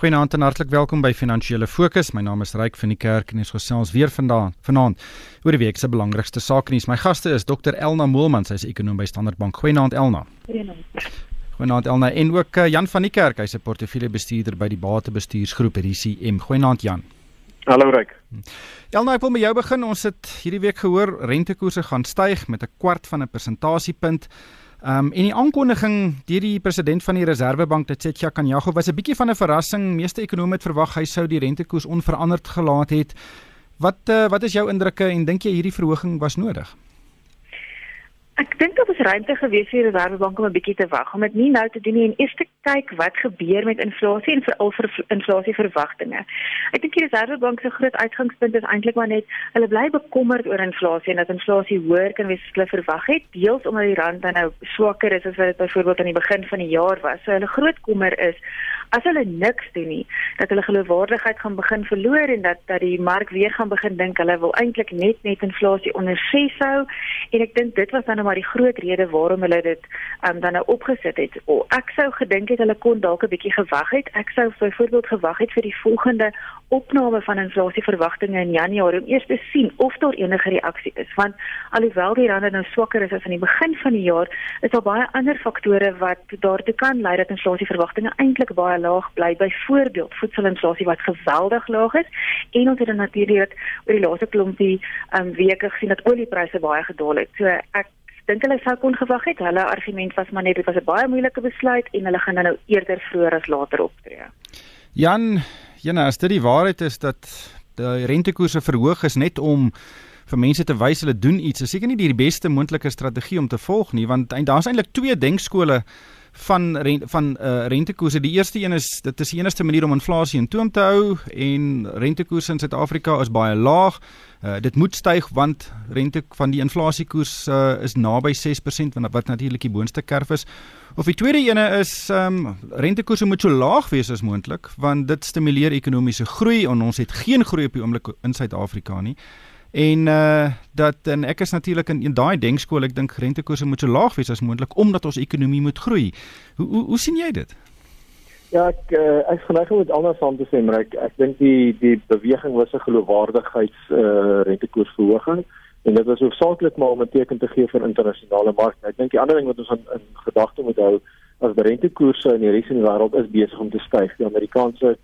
Goeienaand en hartlik welkom by Finansiële Fokus. My naam is Ryk van die Kerk en ons gesels weer vandaan vanaand oor die week se belangrikste sake nuus. My gaste is Dr Elna Moelman, sy is ekonom by Standard Bank. Goeienaand Elna. Goeienaand. Goeienaand Elna en ook uh, Jan van die Kerk, hy's 'n portefeuljebestuurder by die Batebestuursgroep RCM. Goeienaand Jan. Hallo Ryk. Elna, ek wil met jou begin. Ons het hierdie week gehoor rentekoerse gaan styg met 'n kwart van 'n persentasiepunt. Ehm um, en die aankondiging deur die president van die Reserwebank, Tsetja Kanyago, was 'n bietjie van 'n verrassing. Meeste ekonome het verwag hy sou die rentekoers onveranderd gelaat het. Wat uh, wat is jou indrukke en dink jy hierdie verhoging was nodig? Ek dink dit was ruimte gewees vir die Reservebank om 'n bietjie te wag om dit nie nou te doen nie en eers te kyk wat gebeur met inflasie en veral vir inflasieverwagtinge. Ek dink die Reservebank se groot uitgangspunt is eintlik maar net hulle bly bekommerd oor inflasie en dat inflasie hoër kan wees as hulle verwag het, deels omdat die rand dan nou swakker is as wat dit byvoorbeeld aan die begin van die jaar was. So hulle groot kommer is as hulle niks doen nie, dat hulle geloofwaardigheid gaan begin verloor en dat dat die mark weer gaan begin dink hulle wil eintlik net net inflasie onder 6 hou en ek dink dit was dan nou maar die groot rede waarom hulle dit um, dan nou opgesit het. O, ek sou gedink het hulle kon dalk 'n bietjie gewag het. Ek sou byvoorbeeld gewag het vir die volgende opname van inflasieverwagtinge in Januarie om eers te sien of daar enige reaksie is want alhoewel die rand nou swakker is as aan die begin van die jaar is daar baie ander faktore wat daartoe kan lei dat inflasieverwagtinge eintlik baie laag bly byvoorbeeld voedselinflasie wat geweldig laag is en ons het dan natuurlik oor die laaste klompie um, weke gesien dat oliepryse baie gedaal het so ek dink hulle sou kon gewag het hulle argument was maar net dit was 'n baie moeilike besluit en hulle gaan nou eerder vroeër as later optree Jan Ja, nou as dit die waarheid is dat die rentekoerse verhoog is net om vir mense te wys hulle doen iets, is seker nie die beste moontlike strategie om te volg nie, want daar's eintlik twee denkskole van rent, van uh, rentekoerse. Die eerste een is dit is die enigste manier om inflasie in toom te hou en rentekoerse in Suid-Afrika is baie laag. Uh, dit moet styg want rente van die inflasiekoers uh, is naby 6% wat, wat natuurlik die boonste kerf is. Of die tweede ene is ehm um, rentekoerse moet so laag wees as moontlik want dit stimuleer ekonomiese groei en ons het geen groei op die oomblik in Suid-Afrika nie. En uh dat en ek is natuurlik in, in daai denkskool ek dink rentekoerse moet so laag wees as moontlik omdat ons ekonomie moet groei. Hoe hoe, hoe sien jy dit? Ja, ek uh, ek geneig om dit anders aan te sê, maar ek ek dink die die beweging was 'n geloofwaardigheids uh rentekoersverhoging en dit was hoofsaaklik maar om 'n teken te gee vir internasionale markte. Ek dink die ander ding wat ons in, in gedagte moet hou as die rentekoerse in die res van die wêreld is besig om te styg. Die Amerikaanse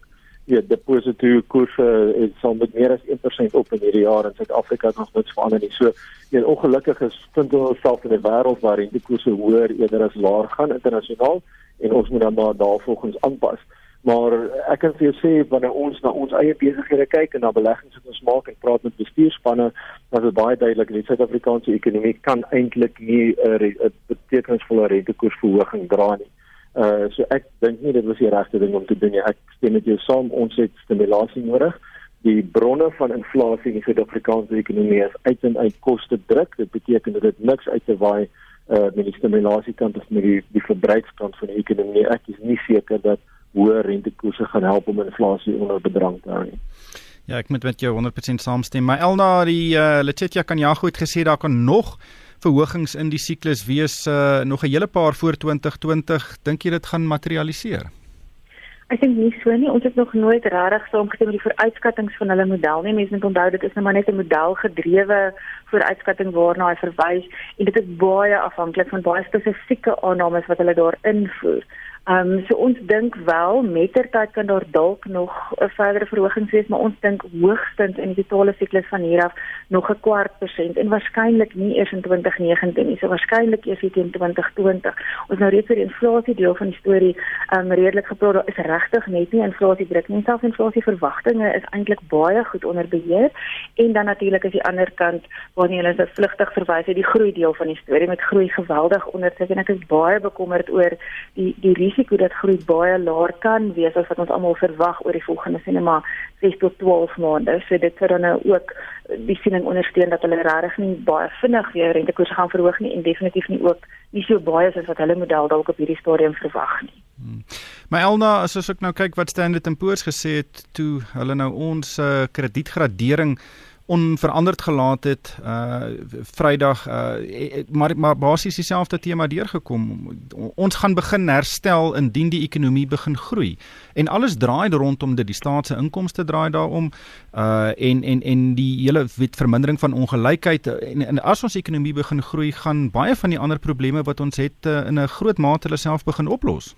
ja, deposito koerse het sal met meer as 1% op in hierdie jaar in Suid-Afrika nog niks verander nie. So, ja, ongelukkig is vind ons onsself in 'n wêreld waar rentekoerse hoër eerder as laer gaan internasionaal en ons moet dan maar daarvolgens aanpas. Maar ek kan vir jou sê wanneer ons na ons eie besighede kyk en na beleggings wat ons maak en praat met bestuurspanne, dan is dit baie duidelik dat die Suid-Afrikaanse ekonomie kan eintlik nie 'n betekenisvolle rentekoersverhoging dra nie. Uh so ek dink nie dit was die regte ding om te doen nie. Ek stem met jou saam. Ons het stimulasie nodig. Die bronne van inflasie in die Suid-Afrikaanse ekonomie is uit en uit koste druk. Dit beteken dat dit niks uit te waai uh met die stimulasie kant of met die die verbruikskant van die ekonomie. Ek is nie seker dat hoë rentekoerse gaan help om inflasie onder bedrang te hou nie. Ja, ek moet met jou 100% saamstem. Maar Elna, die uh Letitia kan ja goed gesê daar kan nog verhogings in die siklus wees uh, nog 'n hele paar voor 2020 dink jy dit gaan materialiseer? Ek dink nie so nie. Ons het nog nooit regtig saamgestem met die vooruitskattinge van hulle model nie. Mense moet onthou dit is nou maar net 'n model gedrewe vooruitskatting waarna hy verwys en dit is baie afhanklik van baie spesifieke aannames wat hulle daar invoer Ehm um, so ons dink wel mettertyd kan daar dalk nog 'n verdere verhoging wees, maar ons dink hoogstens in die totale siklus van hier af nog 'n kwart persent en waarskynlik nie eers in 2019 nie, so waarskynlik eers in 2020. Ons nou reeds vir die inflasie deel van die storie ehm um, redelik gepraat, daar is regtig net nie inflasie druk nie, selfs inflasie verwagtinge is eintlik baie goed onder beheer en dan natuurlik is die ander kant waarna hulle so vlugtig verwys het, die groei deel van die storie met groei geweldig onder sit en ek is baie bekommerd oor die die risiko dat groei baie laer kan wees as wat ons almal verwag oor die volgende sien maar 6 tot 12 maande. So dit sou dan nou ook die siening ondersteun dat hulle regtig nie baie vinnig weer rentekoerse gaan verhoog nie en definitief nie ook nie so baie as wat hulle model dalk op hierdie stadium verwag nie. Hmm. Maar Elna, as ons ook nou kyk wat Standard & Poor's gesê het toe hulle nou ons uh, kredietgradering onveranderd gelaat het uh Vrydag uh maar maar basies dieselfde tema deurgekom. Ons gaan begin herstel indien die ekonomie begin groei. En alles draai rondom dit die staat se inkomste draai daarom uh en en en die hele wet vermindering van ongelykheid en, en as ons ekonomie begin groei gaan baie van die ander probleme wat ons het uh, in 'n groot mate hulle self begin oplos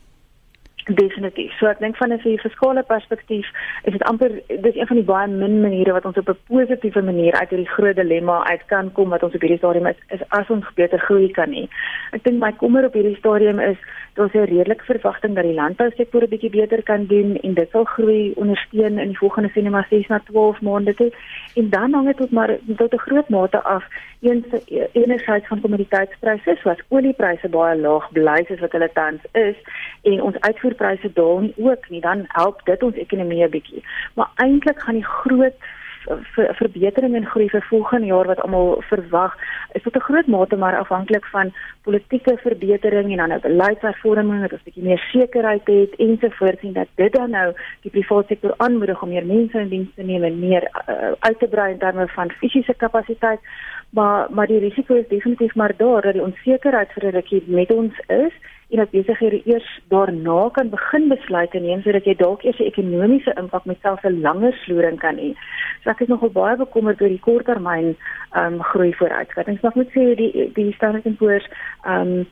definitief. So ek dink van 'n fiskale perspektief is dit amper dis een van die baie min maniere wat ons op 'n positiewe manier uit hierdie groot dilemma uit kan kom wat ons op hierdie stadium is, is as ons beter groei kan hê. Ek dink my kommer op hierdie stadium is daar's 'n redelike verwagting dat die landbousektor 'n bietjie beter kan doen en dit sal groei ondersteun in die volgende sien maar 6 na 12 maande toe. En dan hang dit tot maar tot 'n groot mate af eens enerzijds van kommoditeitspryse soos oliepryse baie laag bly soos wat hulle tans is en ons uitvoerpryse daal nie ook nie dan help dit ons ekonomie 'n bietjie. Maar eintlik gaan die groot ver, verbetering en groei vir volgende jaar wat almal verwag is tot 'n groot mate maar afhanklik van politieke verbetering en dan 'n beleidshervorming wat ons 'n bietjie meer sekerheid het ensovoorts en dat dit dan nou die private sektor aanmoedig om meer mense in diens te neem en meer uh, uit te brei in terme van fisiese kapasiteit maar maar die risiko is definitief maar daar dat die onsekerheid vir 'n rukkie met ons is en dat besighede eers daarna kan begin besluite neem sodat jy dalk eers 'n ekonomiese impak met selfs 'n langer sloering kan hê. So ek is nogal baie bekommerd oor die korttermyn ehm um, groei vooruitskattinge. Ek moet sê die die Standard & Poor's ehm um,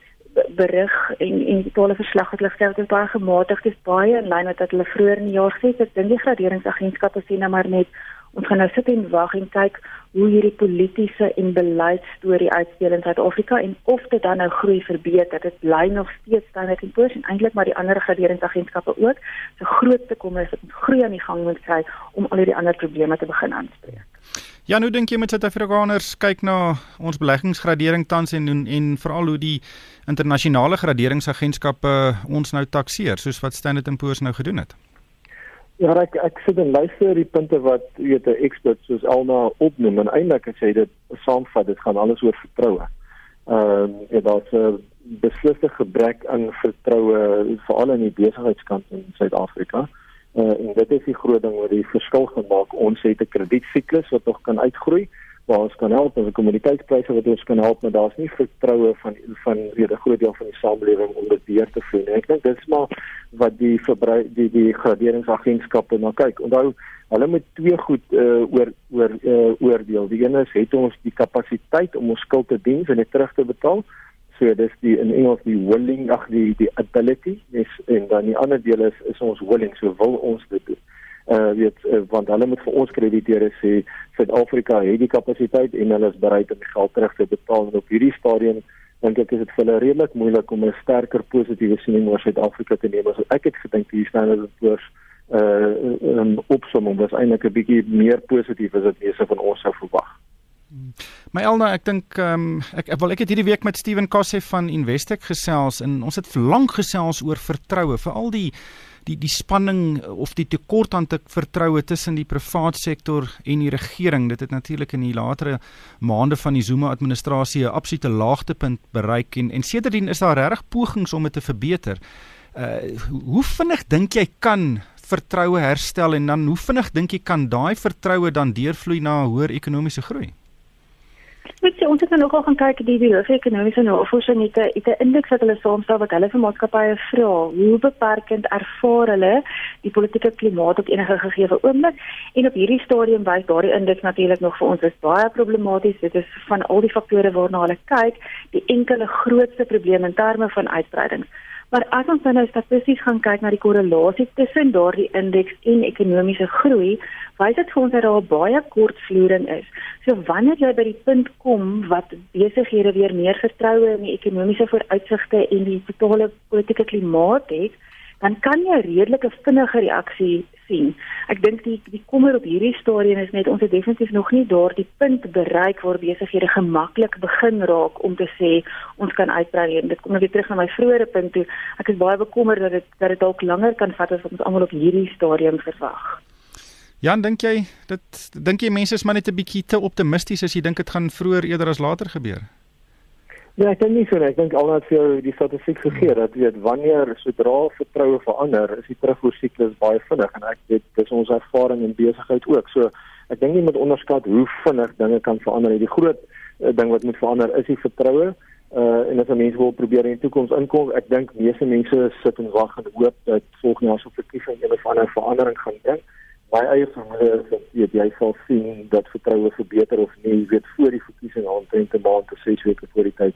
berig en en die totale verslag wat hulle gestel het is baie gematig. Dit is baie in lyn met wat hulle vroeër in die jaar gesê het. Ek dink die graderingsagentskappe sien nou maar net ons gaan nou sit en wag en kyk hoe hierdie politieke en beleidsstorie uitspeel in Suid-Afrika en of dit dan nou groei verbeter. Dit bly nog steeds Standard & Poor's en eintlik maar die ander graderingsagentskappe ook. So grootste kommer is dat ons groei aan die gang moet kry om al hierdie ander probleme te begin aanspreek. Ja, nou dink jy met Suid-Afrikaners kyk na ons beleggingsgradering tans en en, en veral hoe die internasionale graderingsagentskappe ons nou takseer soos wat Standard & Poor's nou gedoen het. Ja, ek ek sit en luister die punte wat weet 'n ekspert soos Elna opnoem en eintlik as jy dit saamvat, dit gaan alles oor vertroue. Ehm uh, ja, daar's 'n besliste gebrek aan vertroue veral in die besigheidskant in Suid-Afrika. Uh, en dit is die groot ding wat die verskil gemaak. Ons het 'n kredietsiklus wat nog kan uitgroei waar ons kan help die kommoditeitspryse wat ons kan help, maar daar's nie vertroue van van weer 'n groot deel van die samelewing om dit weer te voer nie. Ek dink dis maar wat die verbrei die die graderingsagentskappe na kyk. Onthou, hulle moet twee goed uh, oor oor uh, oordeel. Die een is het ons die kapasiteit om ons skuld te dien en dit terug te betaal. So dis die in Engels die willing, ag die die ability, is en dan die ander deel is is ons willing, so wil ons dit doen uh weet uh, want hulle moet vir ons krediteure sê Suid-Afrika het die kapasiteit en hulle is bereid om geld terug te betaal en op hierdie stadium dink ek is dit vir hulle redelik moeilik om 'n sterker positiewe siening oor Suid-Afrika te neem as ek het gedink hier staan dat dit uh 'n opsomming was eintlik 'n bietjie meer positief as wat mense van ons sou verwag. My Elna, ek dink um, ek ek wil ek het hierdie week met Steven Kosse van Investec gesels en ons het lank gesels oor vertroue, veral die die die spanning of die tekort aan te vertroue tussen die private sektor en die regering. Dit het natuurlik in die latere maande van die Zuma administrasie 'n absolute laagtepunt bereik en en sedertdien is daar regtig pogings om dit te verbeter. Uh hoe vinnig dink jy kan vertroue herstel en dan hoe vinnig dink jy kan daai vertroue dan deurvloei na 'n hoër ekonomiese groei? Weet jy, ons het nou nogal gaan kyk die die ekonomiese navorsing het 'n het 'n indeks wat hulle saamstel wat hulle vir maatskappye vra. Hoe beperkend ervaar hulle die politieke klimaat op enige gegee oomblik? En op hierdie stadium wys daardie indeks natuurlik nog vir ons is baie problematies dit is van al die faktore waarna hulle kyk die enkele grootste probleem in terme van uitbreidings Maar as ons nou statisties gaan kyk na die korrelasie tussen daardie indeks en ekonomiese groei, wys dit vir ons dat daar baie kortvloering is. So wanneer jy by die punt kom wat besighede weer meer vertroue in die ekonomiese vooruitsigte en die totale politieke klimaat het, dan kan jy 'n redelike vinnige reaksie sien. Ek dink die die kommer op hierdie stadium is net ons het definitief nog nie daardie punt bereik waar besighede gemaklik begin raak om te sê ons kan uitbrei en dit kom nou weer terug na my vroeëre punt toe. Ek is baie bekommerd dat dit dat dit dalk langer kan vat as wat ons almal op hierdie stadium verwag. Jan, dink jy dit dink jy mense is maar net 'n bietjie te optimisties as jy dink dit gaan vroeër eerder as later gebeur? Ja, ek dink nie so nie. Ek dink alhoewel vir die statistiek gegee dat weet wanneer sodra vertroue verander, is die terugvoer siklus baie vinnig en ek weet dis ons ervaring in besigheid ook. So ek dink jy moet onderskat hoe vinnig dinge kan verander. Die groot uh, ding wat moet verander is die vertroue. Uh en as mense wil probeer in die toekoms inkom, ek dink meeste mense sit en wag en hoop dat volgende jaar se verkiesing een of ander verandering gaan bring. My eie vermoede is dat jy, jy sal sien dat vertroue verbeter of nie, jy weet voor die verkiesing aantrent te maand of 6 weke voor die tyd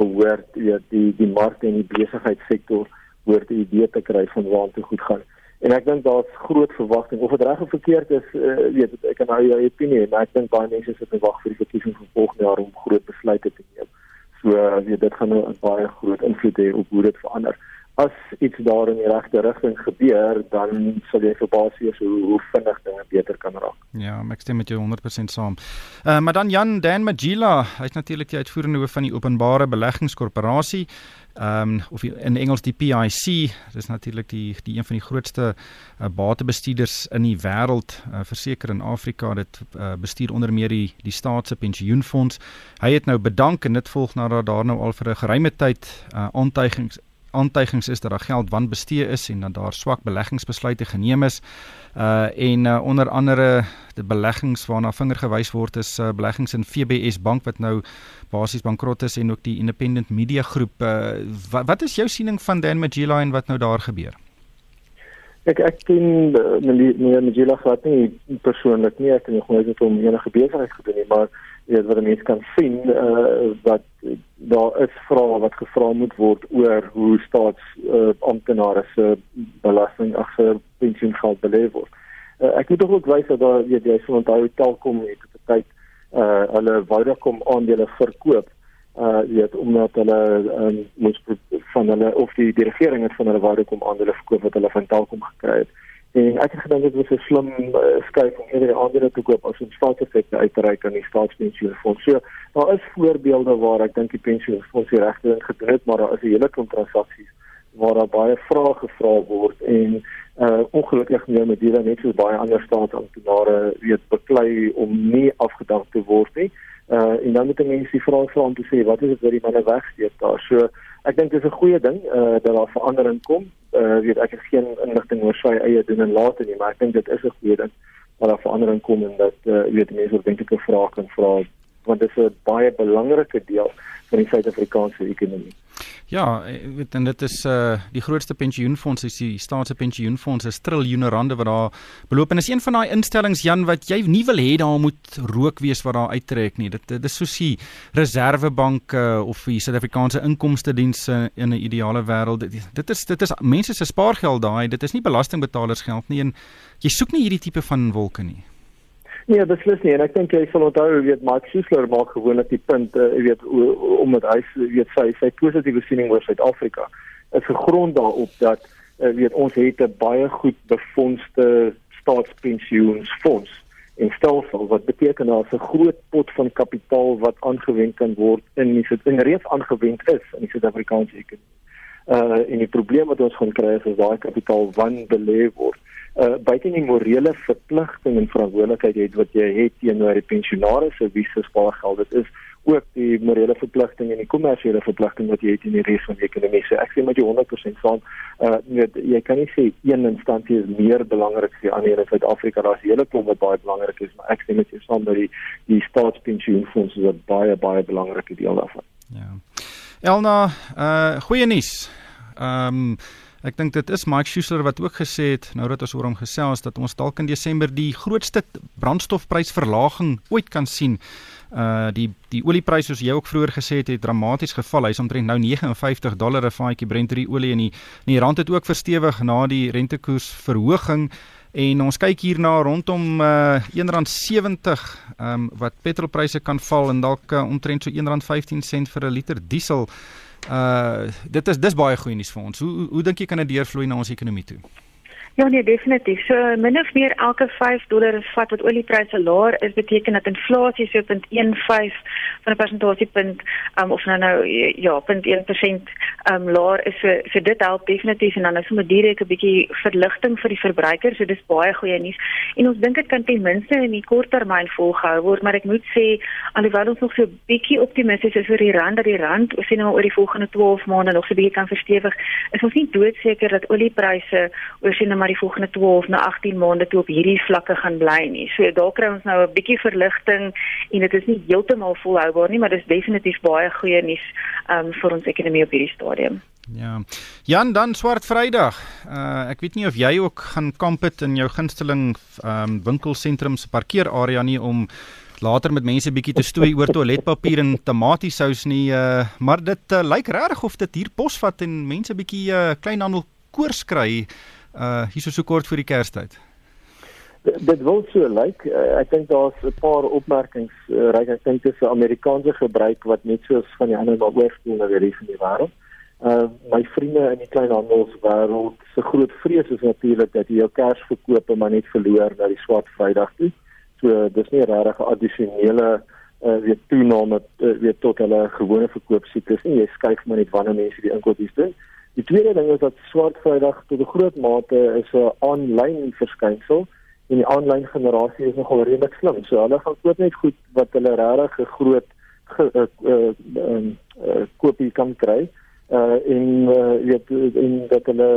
behoort jy die die mark en die besigheidssektor hoort 'n idee te kry van waar dit goed gaan. En ek dink daar's groot verwagting of dit reg of verkeerd is, uh, weet ek kan nou jou opinie, maar ek dink baie mense sit en wag vir die verkiesing van volgende jaar om groot besluite te neem. So uh, weet dit gaan nou 'n baie groot invloed hê op hoe dit verander. As iets daar in die regte rigting gebeur, dan sal jy verbaas wees hoe, hoe vinnig dinge beter kan raak. Ja, ek stem met jou 100% saam. Uh, maar dan Jan Dan Magila, hy's natuurlik die uitvoerende hoof van die Openbare Beleggingskorporasie ehm um, of in Engels die PIC, dis natuurlik die die een van die grootste uh, batebestuurders in die wêreld, uh, verseker in Afrika, dit uh, bestuur onder meer die die staatse pensioenfonds. Hy het nou bedank en dit volg nadat daar nou al vir 'n geruime tyd uh, aantuigings aantuigings is dat daar geld wanbestee is en dat daar swak beleggingsbesluite geneem is. Uh en uh, onder andere die beleggings waarna vinger gewys word is uh, beleggings in FBS Bank wat nou basies bankrot is en ook die Independent Media Groep. Uh, wat, wat is jou siening van Dan Magila en wat nou daar gebeur? Ek ek ken meneer Magila gehad nie persoonlik nie, ek het nog nooit met hom enige besigheid gedoen nie, maar weet wat mense kan sien uh, wat daar is vrae wat gevra moet word oor hoe staats uh, amptenare se belasting agter pensioengeld belê word. Uh, ek moet ook wys dat daar weet jy sou onthou Telkom het op 'n tyd uh hulle Vodacom aandele verkoop uh weet omdat hulle um, moes van hulle of die, die regering het van hulle Vodacom aandele verkoop wat hulle van Telkom gekry het. En ek het gedink dit was 'n slim uh, skuif om eerder aandele te koop as om staatseffekte uit te reik aan die staatspensioenfonds. So daar is voorbeelde waar ek dink die pensioenfonds die regte ding gedoen het, maar daar is 'n hele klomp transaksies waar daar baie vrae gevra word en uh ongelukkig nie met hierdie net so baie ander staatsamptenare weet beklei om nie afgedank te word nie. Uh en dan moet mense die vraag vra om te sê wat is dit wat die manne wegsteek daar. So ek dink dit is 'n goeie ding uh dat daar verandering kom. Uh weet ek het geen inligting oor sy eie doen en later nie, maar ek dink dit is 'n goeie ding dat daar verandering kom en dat uh weet mense wat dink ek 'n vraag kan vra want dit is 'n baie belangrike deel van die Suid-Afrikaanse ekonomie. Ja, weet en dit is uh die grootste pensioenfonds is die staatse pensioenfonds is triljoene rande wat daar beloop en is een van daai instellings Jan wat jy nie wil hê daar moet rook wees wat daar uittrek nie. Dit dit is soos die Reserwebank uh, of die Suid-Afrikaanse Inkomste Diens uh, in 'n ideale wêreld. Dit, dit is dit is mense se spaargeld daai. Dit is nie belastingbetalers geld nie en jy soek nie hierdie tipe van wolke nie. Nee, beslis nie en ek dink jy sal onthou, jy weet Mark Schuessler maak gewoonlik die punt, uh, jy weet omdat hy weet sy sy positiewe siening oor Suid-Afrika is gegrond daarop dat uh, weet ons het 'n baie goed befondste staatspensioenfonds en stelsel wat beteken daar's 'n groot pot van kapitaal wat aangewend kan word in die in reeds aangewend is in die Suid-Afrikaanse ekonomie. Uh en die probleem wat ons gaan kry is as daai kapitaal wanbelê word uh, buite die morele verpligting en verantwoordelikheid het wat jy het teenoor die pensionaarse wie se spaargeld dit is ook die morele verpligting en die kommersiële verpligting wat jy het in die res van die ekonomie. So ek sê met jou 100% saam. Uh net jy kan nie sê een instansie is meer belangrik as die ander in Suid-Afrika. Daar's 'n hele klomp wat baie belangrik is, maar ek sê met jou saam dat die die staatspensioenfonds is 'n baie baie belangrike deel daarvan. Ja. Elna, uh goeie nuus. Ehm um, Ek dink dit is Mike Schuessler wat ook gesê het nou dat ons oor hom gesels dat ons dalk in Desember die grootste brandstofprysverlaging ooit kan sien. Uh die die oliepryse soos jy ook vroeër gesê het het dramaties geval. Hy's omtrent nou 59 dollar 'n vatjie Brent olie en die die rand het ook verstewig na die rentekoers verhoging. En ons kyk hier na rondom uh R1.70 um wat petrolpryse kan val en dalk uh, omtrent so R1.15 vir 'n liter diesel. Uh dit is dis baie goeie nuus vir ons. Hoe hoe, hoe dink jy kan dit deurvloei na ons ekonomie toe? Ja nee, definitief. So min of meer elke 5 dollar vat wat oliepryse laer is, beteken dat inflasie so 0.15 van 'n persentasiepunt um, of nou nou ja, 0.1% um laer is. So so dit help definitief en dan is sommer direk 'n bietjie verligting vir die verbruiker. So dis baie goeie nuus. En ons dink dit kan ten minste in die kort termyn volgehou word, maar ek moet sê alhoewel ons nog so bietjie optimisties is oor die rand dat die rand sien nou oor die volgende 12 maande nog so bietjie kan verstewig, is ons nie doodseker dat oliepryse oor sien maar die volgende 12 na 18 maande toe op hierdie vlakke gaan bly nie. So daar kry ons nou 'n bietjie verligting en dit is nie heeltemal volhoubaar nie, maar dis definitief baie goeie nuus um, vir ons ekonomie op hierdie stadium. Ja. Jan dan swart Vrydag. Uh ek weet nie of jy ook gaan kamp het in jou gunsteling um winkelsentrum se parkeerarea nie om later met mense bietjie te stoei oor toiletpapier en tamatiesous nie. Uh maar dit uh, lyk regtig of dit hier posvat en mense bietjie uh kleinhandel koors kry uh hier so kort voor die Kerstyd. Dit wil so lyk. Uh, ek dink daar's 'n paar opmerkings. Uh, ek dink dis 'n Amerikaanse gebruik wat net soos van die ander maar oorspoel na die res van die wêreld. Uh my vriende in die kleinhandelswêreld se groot vrees is natuurlik dat jy jou Kersverkope maar net verloor na die swart Vrydag toe. So dis nie regtig 'n addisionele uh weer toename uh, weer tot hulle gewone verkoopsiklus nie. Jy skuif maar net wanneer mense die inkopies doen. Die tweede ding is dat swart Vrydag tot 'n groot mate is 'n aanlyn verskynsel en die aanlyn generasie is nogal redelik slim. So hulle gaan koop net goed wat hulle regtig 'n groot ge, uh, uh, uh, uh, kopie kan kry uh en uh, weet en dat hulle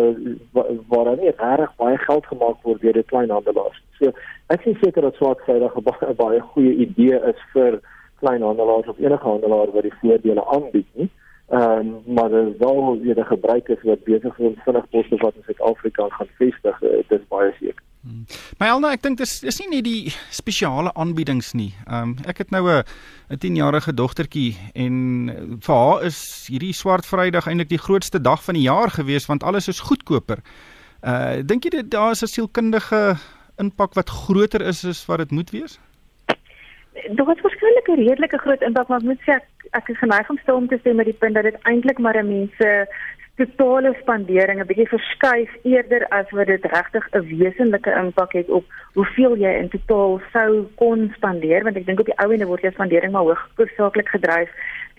waar hulle reg baie geld gemaak word deur die kleinhandelaars. So ek is seker dat swart Vrydag 'n baie, baie goeie idee is vir kleinhandelaars of enige handelaar wat die voordele aanbied nie. Ehm um, maar daar is wel weer 'n gebruikers wat besig is om vinnig poste wat in Suid-Afrika gaan vestig. Uh, dit is baie seker. Hmm. Maar Elna, ek dink dis is nie net die spesiale aanbiedings nie. Ehm um, ek het nou 'n 'n 10-jarige dogtertjie en vir haar is hierdie swart Vrydag eintlik die grootste dag van die jaar gewees want alles is goedkoper. Uh dink jy dit daar is 'n sielkundige impak wat groter is as wat dit moet wees? Daar was waarskynlik 'n redelike groot impak, maar ek moet sê ek, ek is geneig om stil te sê met die punt dat dit eintlik maar 'n mense totale spandering 'n bietjie verskuif eerder as wat dit regtig 'n wesenlike impak het op hoeveel jy in totaal sou kon spandeer want ek dink op die ou ende word jou spandering maar hoofsaaklik gedryf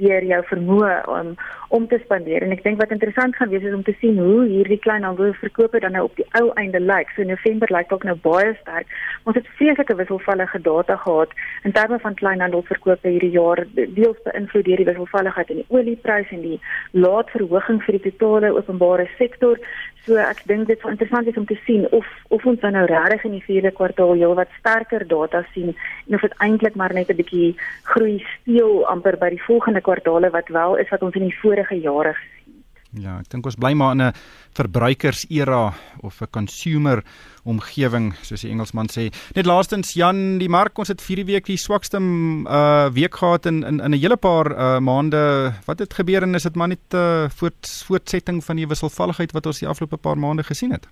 deur jou vermoë om om te spandeer en ek dink wat interessant gaan wees is om te sien hoe hierdie kleinhandelverkope dan nou op die ou einde lyk. So November lyk ook nou baie sterk. Ons het vreeslike wisselvallige data gehad in terme van kleinhandelverkope hierdie jaar deels beïnvloed deur die wisselvalligheid in die oliepryse en die laat verhoging vir die totale openbare sektor. So ek dink dit is interessant is om te sien of of ons nou regtig in die vierde kwartaal heelwat sterker data sien en of dit eintlik maar net 'n bietjie groei steel amper by die volgende kwartaale wat wel is wat ons in die vorige jare gesien het. Ja, ek dink ons bly maar in 'n verbruikersera of 'n consumer omgewing soos die Engelsman sê. Net laastens Jan, die mark ons het vir die week die swakste uh week gehad in in in 'n hele paar uh maande. Wat het gebeur en is dit maar net 'n uh, voort, voortsetting van die wisselvalligheid wat ons die afgelope paar maande gesien het?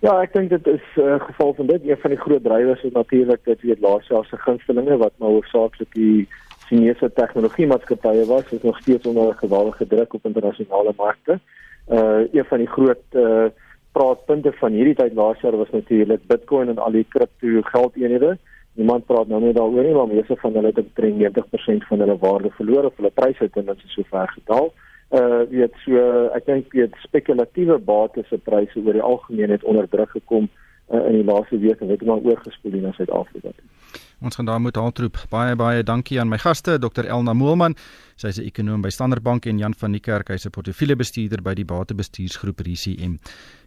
Ja, ek dink dit is 'n uh, geval van dit. Een van die groot drywers is natuurlik dat weet laas jaar se gunstelinge wat maar hoofsaaklik die Chinese tegnologiemaatskappye was, is nog steeds onder geweldige druk op internasionale markte. Uh een van die groot uh praatpunte van hierdie tyd laas jaar was natuurlik Bitcoin en al die kripto geldeenhede. Niemand praat nou meer daaroor nie, maar meeste van hulle het omtrent 90% van hulle waarde verloor of hulle pryse het ten minste so ver gedaal. Uh weet so ek dink weet spekulatiewe bates se pryse oor die algemeen het onder druk gekom uh, in die laaste week en het maar oorgespoel in Suid-Afrika. Ons gaan daar moet haltroep. Baie baie dankie aan my gaste, Dr Elna Moelman. Sy is 'n ekonom by Standard Bank en Jan van die Kerk, hy's 'n portefeuljebestuurder by die Batebestuursgroep RCM.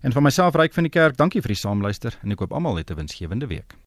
En van myself Ryk van die Kerk, dankie vir die saamluister en ek hoop almal het 'n winsgewende week.